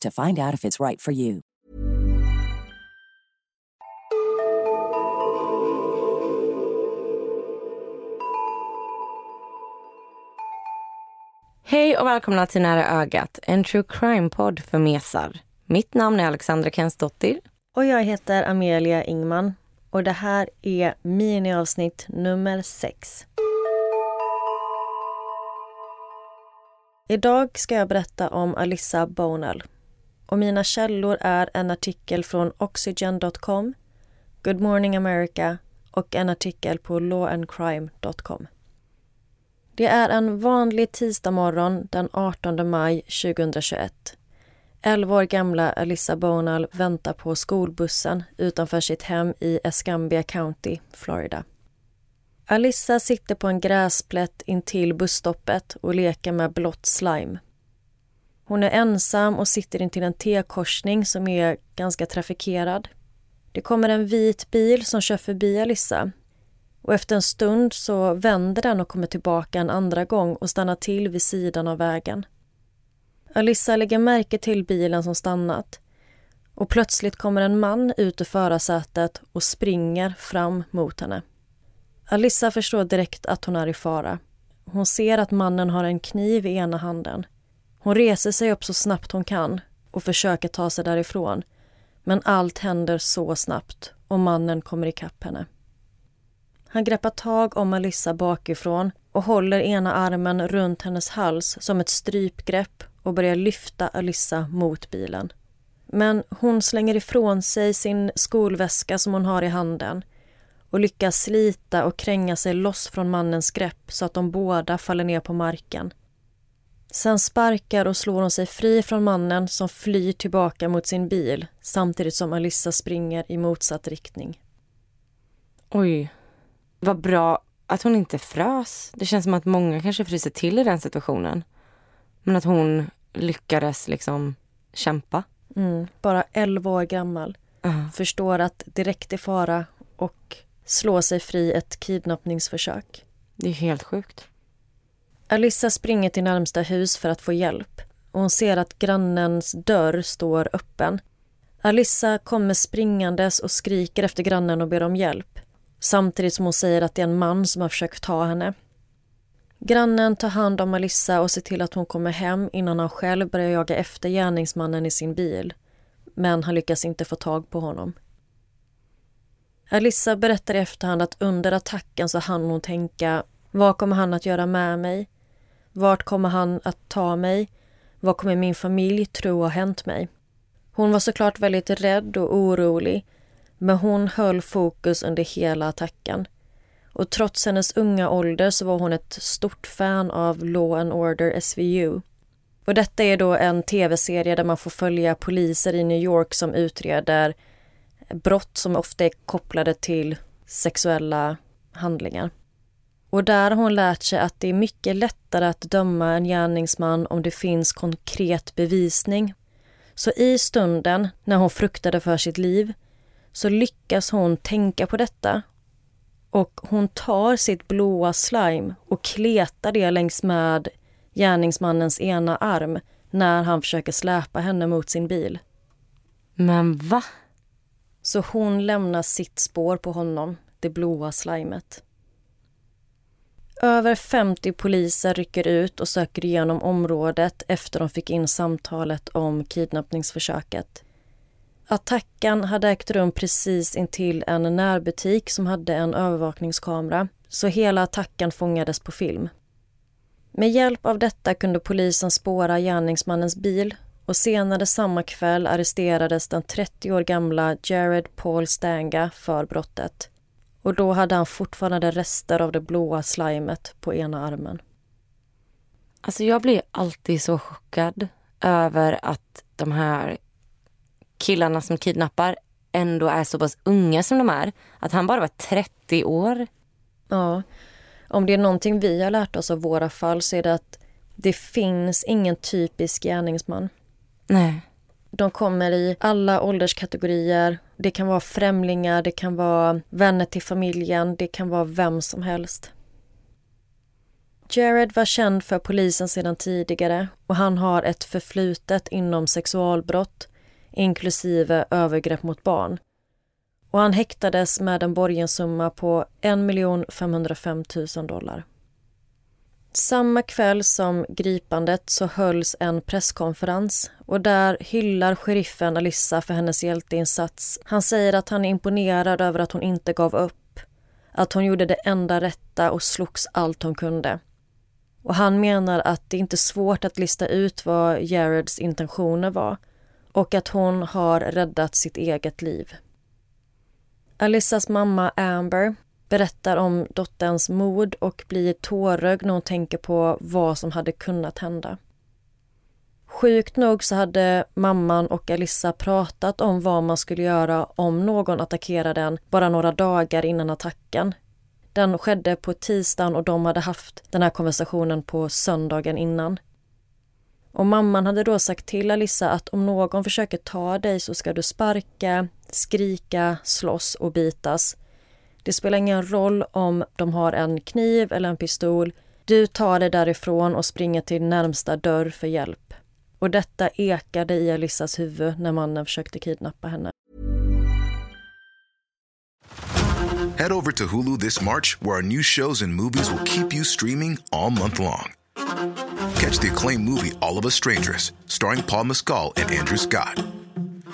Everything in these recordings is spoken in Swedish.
to find out if it's right for you. Hej och välkomna till Nära ögat, en true crime-podd för mesar. Mitt namn är Alexandra Kensdottir. Och jag heter Amelia Ingman. Och det här är miniavsnitt nummer sex. Idag ska jag berätta om Alissa Bonal. Och mina källor är en artikel från Oxygen.com, Good Morning America och en artikel på lawandcrime.com. Det är en vanlig tisdagmorgon den 18 maj 2021. 11 år gamla Alissa Bonal väntar på skolbussen utanför sitt hem i Escambia County, Florida. Alissa sitter på en gräsplätt intill busstoppet och leker med blått slime. Hon är ensam och sitter intill en T-korsning som är ganska trafikerad. Det kommer en vit bil som kör förbi Alissa. och efter en stund så vänder den och kommer tillbaka en andra gång och stannar till vid sidan av vägen. Alissa lägger märke till bilen som stannat och plötsligt kommer en man ut ur förarsätet och springer fram mot henne. Alissa förstår direkt att hon är i fara. Hon ser att mannen har en kniv i ena handen. Hon reser sig upp så snabbt hon kan och försöker ta sig därifrån. Men allt händer så snabbt och mannen kommer ikapp henne. Han greppar tag om Alissa bakifrån och håller ena armen runt hennes hals som ett strypgrepp och börjar lyfta Alissa mot bilen. Men hon slänger ifrån sig sin skolväska som hon har i handen och lyckas slita och kränga sig loss från mannens grepp så att de båda faller ner på marken. Sen sparkar och slår hon sig fri från mannen som flyr tillbaka mot sin bil samtidigt som Alyssa springer i motsatt riktning. Oj, vad bra att hon inte frös. Det känns som att många kanske fryser till i den situationen. Men att hon lyckades liksom kämpa. Mm, bara 11 år gammal. Uh. Förstår att direkt i fara och slå sig fri ett kidnappningsförsök. Det är helt sjukt. Alyssa springer till närmsta hus för att få hjälp. Och hon ser att grannens dörr står öppen. Alyssa kommer springandes och skriker efter grannen och ber om hjälp. Samtidigt som hon säger att det är en man som har försökt ta henne. Grannen tar hand om Alyssa och ser till att hon kommer hem innan han själv börjar jaga efter gärningsmannen i sin bil. Men han lyckas inte få tag på honom. Alissa berättar i efterhand att under attacken så hann hon tänka vad kommer han att göra med mig? Vart kommer han att ta mig? Vad kommer min familj tro har hänt mig? Hon var såklart väldigt rädd och orolig men hon höll fokus under hela attacken. Och trots hennes unga ålder så var hon ett stort fan av Law and Order SVU. Och detta är då en tv-serie där man får följa poliser i New York som utreder brott som ofta är kopplade till sexuella handlingar. Och där har hon lärt sig att det är mycket lättare att döma en gärningsman om det finns konkret bevisning. Så i stunden när hon fruktade för sitt liv så lyckas hon tänka på detta och hon tar sitt blåa slime och kletar det längs med gärningsmannens ena arm när han försöker släpa henne mot sin bil. Men va? Så hon lämnar sitt spår på honom, det blåa slimet. Över 50 poliser rycker ut och söker igenom området efter de fick in samtalet om kidnappningsförsöket. Attacken hade ägt rum precis intill en närbutik som hade en övervakningskamera, så hela attacken fångades på film. Med hjälp av detta kunde polisen spåra gärningsmannens bil och senare samma kväll arresterades den 30 år gamla Jared Paul Stanga för brottet. Och då hade han fortfarande rester av det blåa slimet på ena armen. Alltså jag blir alltid så chockad över att de här killarna som kidnappar ändå är så pass unga som de är. Att han bara var 30 år. Ja, om det är någonting vi har lärt oss av våra fall så är det att det finns ingen typisk gärningsman. Nej. De kommer i alla ålderskategorier. Det kan vara främlingar, det kan vara vänner till familjen, det kan vara vem som helst. Jared var känd för polisen sedan tidigare och han har ett förflutet inom sexualbrott inklusive övergrepp mot barn. Och han häktades med en borgensumma på 1 505 000 dollar. Samma kväll som gripandet så hölls en presskonferens och där hyllar sheriffen Alissa för hennes hjälteinsats. Han säger att han är imponerad över att hon inte gav upp. Att hon gjorde det enda rätta och slogs allt hon kunde. Och han menar att det inte är svårt att lista ut vad Jareds intentioner var och att hon har räddat sitt eget liv. Alissas mamma Amber berättar om dotterns mod och blir tårögd när hon tänker på vad som hade kunnat hända. Sjukt nog så hade mamman och Alissa pratat om vad man skulle göra om någon attackerade en bara några dagar innan attacken. Den skedde på tisdagen och de hade haft den här konversationen på söndagen innan. Och mamman hade då sagt till Alissa att om någon försöker ta dig så ska du sparka, skrika, slåss och bitas. Det spelar ingen roll om de har en kniv eller en pistol. Du tar dig därifrån och springer till närmsta dörr för hjälp. Och detta ekade i Alissas huvud när mannen försökte kidnappa henne. Head over to Hulu this March where our new shows and movies will keep you streaming all month long. Catch the acclaimed movie All of Us Strangers starring Paul Mescal and Andrew Scott.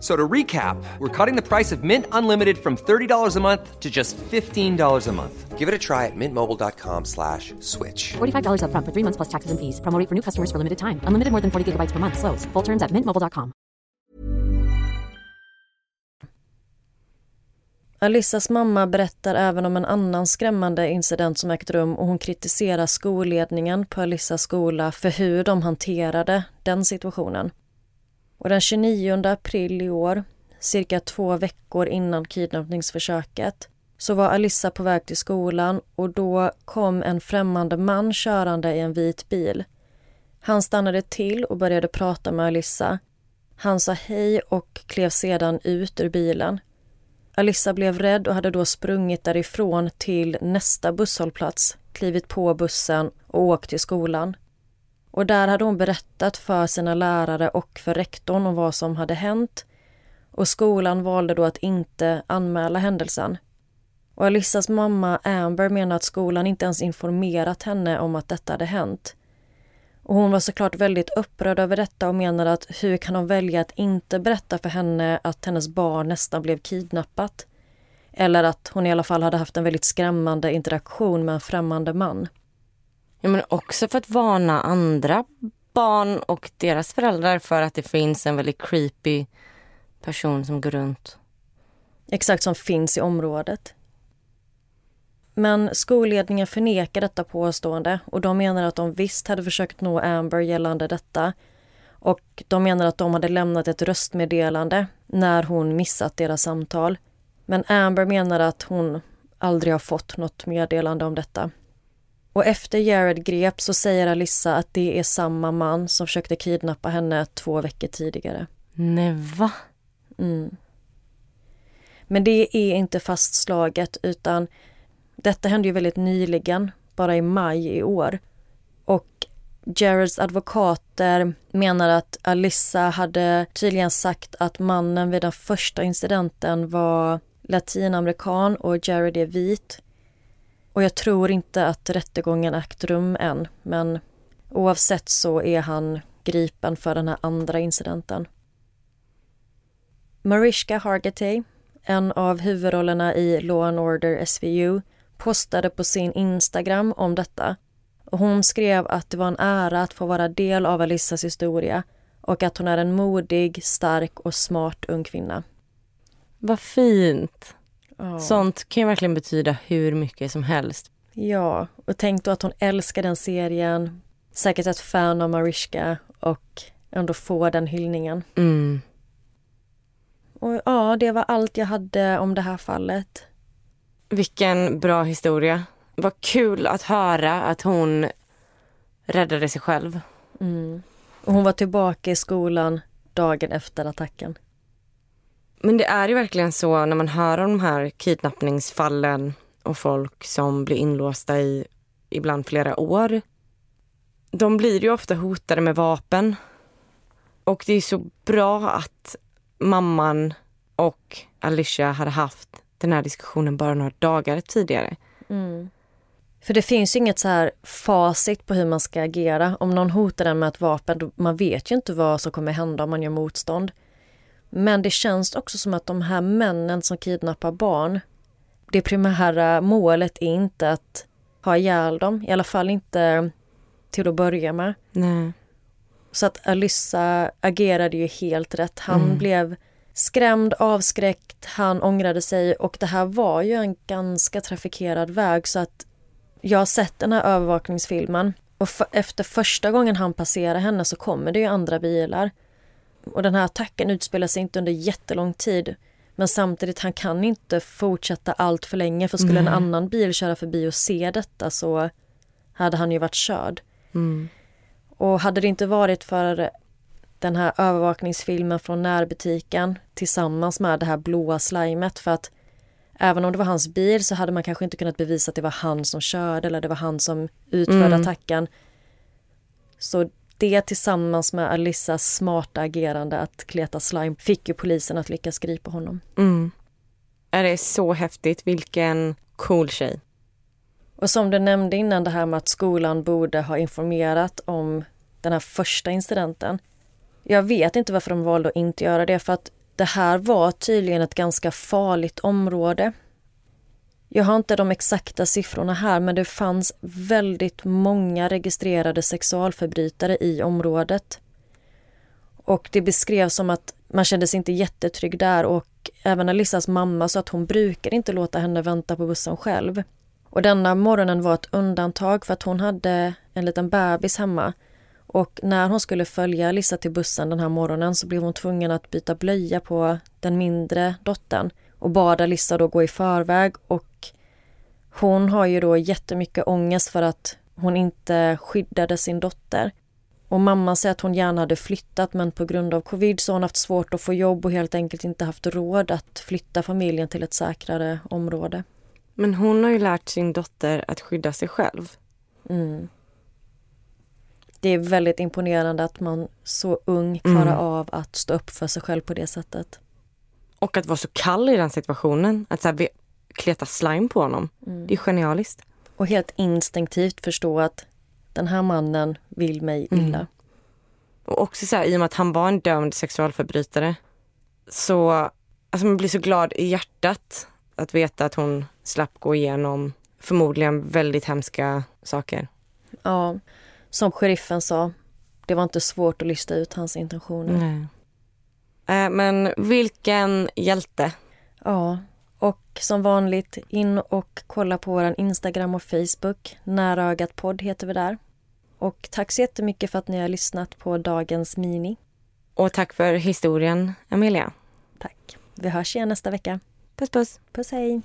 So to recap, we're cutting the price of Mint Unlimited from $30 a month to just $15 a month. Give it a try at mintmobile.com slash switch. $45 upfront for three months plus taxes and fees. Promo for new customers for limited time. Unlimited more than 40 gigabytes per month. Slows. Full terms at mintmobile.com. Alissas mamma berättar även om en annan skrämmande incident som ägt rum och hon kritiserar skolledningen på Alissas skola för hur de hanterade den situationen. Och den 29 april i år, cirka två veckor innan kidnappningsförsöket, så var Alissa på väg till skolan och då kom en främmande man körande i en vit bil. Han stannade till och började prata med Alissa. Han sa hej och klev sedan ut ur bilen. Alissa blev rädd och hade då sprungit därifrån till nästa busshållplats, klivit på bussen och åkt till skolan. Och där hade hon berättat för sina lärare och för rektorn om vad som hade hänt. Och skolan valde då att inte anmäla händelsen. Och Alissas mamma Amber menar att skolan inte ens informerat henne om att detta hade hänt. Och hon var såklart väldigt upprörd över detta och menade att hur kan de välja att inte berätta för henne att hennes barn nästan blev kidnappat? Eller att hon i alla fall hade haft en väldigt skrämmande interaktion med en främmande man. Ja, men också för att varna andra barn och deras föräldrar för att det finns en väldigt creepy person som går runt. Exakt som finns i området. Men skolledningen förnekar detta påstående och de menar att de visst hade försökt nå Amber gällande detta. Och de menar att de hade lämnat ett röstmeddelande när hon missat deras samtal. Men Amber menar att hon aldrig har fått något meddelande om detta. Och efter Jared greps så säger Alissa att det är samma man som försökte kidnappa henne två veckor tidigare. Nej, va? Mm. Men det är inte fastslaget utan detta hände ju väldigt nyligen, bara i maj i år. Och Jareds advokater menar att Alissa hade tydligen sagt att mannen vid den första incidenten var latinamerikan och Jared är vit. Och jag tror inte att rättegången ägt rum än, men oavsett så är han gripen för den här andra incidenten. Mariska Hargitay, en av huvudrollerna i Law and Order SVU, postade på sin Instagram om detta. Och hon skrev att det var en ära att få vara del av Alissas historia och att hon är en modig, stark och smart ung kvinna. Vad fint. Ja. Sånt kan ju verkligen betyda hur mycket som helst. Ja, och tänk då att hon älskar den serien, säkert ett fan av Mariska och ändå få den hyllningen. Mm. Och ja, det var allt jag hade om det här fallet. Vilken bra historia. Vad kul att höra att hon räddade sig själv. Mm. Och hon var tillbaka i skolan dagen efter attacken. Men det är ju verkligen så när man hör om de här kidnappningsfallen och folk som blir inlåsta i ibland flera år. De blir ju ofta hotade med vapen. Och det är så bra att mamman och Alicia hade haft den här diskussionen bara några dagar tidigare. Mm. För det finns inget så här facit på hur man ska agera. Om någon hotar en med ett vapen, då, man vet ju inte vad som kommer hända om man gör motstånd. Men det känns också som att de här männen som kidnappar barn, det primära målet är inte att ha ihjäl dem, i alla fall inte till att börja med. Nej. Så att Alyssa agerade ju helt rätt. Han Mm. blev skrämd, avskräckt, han ångrade sig och det här var ju en ganska trafikerad väg så att jag har sett den här övervakningsfilmen och efter första gången han passerar henne så kommer det ju andra bilar. Och den här attacken utspelar sig inte under jättelång tid men samtidigt, han kan inte fortsätta allt för länge för skulle en Nej. annan bil köra förbi och se detta så hade han ju varit körd. Mm. Och hade det inte varit för den här övervakningsfilmen från närbutiken tillsammans med det här blåa slimet för att även om det var hans bil så hade man kanske inte kunnat bevisa att det var han som körde eller det var han som utförde Mm. attacken. Så det tillsammans med Alissas smarta agerande att kleta slime fick ju polisen att lyckas gripa honom. Mm. Är det så häftigt? Vilken cool tjej. Och som du nämnde innan det här med att skolan borde ha informerat om den här första incidenten. Jag vet inte varför de valde att inte göra det för att det här var tydligen ett ganska farligt område. Jag har inte de exakta siffrorna här men det fanns väldigt många registrerade sexualförbrytare i området. Och det beskrevs som att man kände sig inte jättetrygg där och även Alissas mamma sa att hon brukar inte låta henne vänta på bussen själv. Och denna morgonen var ett undantag för att hon hade en liten bebis hemma. Och när hon skulle följa Alissa till bussen den här morgonen så blev hon tvungen att byta blöja på den mindre dottern och bad Alissa då gå i förväg och hon har ju då jättemycket ångest för att hon inte skyddade sin dotter. Och mamman säger att hon gärna hade flyttat men på grund av covid så har hon haft svårt att få jobb och helt enkelt inte haft råd att flytta familjen till ett säkrare område. Men hon har ju lärt sin dotter att skydda sig själv. Mm. Det är väldigt imponerande att man så ung klarar Mm. av att stå upp för sig själv på det sättet. Och att vara så kall i den situationen. Att så här, kleta slime på honom. Det är genialiskt. Och helt instinktivt förstå att den här mannen vill mig illa. Mm. Och också så här, i och med att han var en dömd sexualförbrytare. Så alltså man blir så glad i hjärtat att veta att hon slapp gå igenom förmodligen väldigt hemska saker. Ja, som sheriffen sa, det var inte svårt att lista ut hans intentioner. Nej. Äh, men vilken hjälte. Ja, och som vanligt in och kolla på vår Instagram och Facebook. Nära ögat podd heter vi där. Och tack så jättemycket för att ni har lyssnat på dagens mini. Och tack för historien, Amelia. Tack. Vi hörs igen nästa vecka. Puss puss. Puss hej!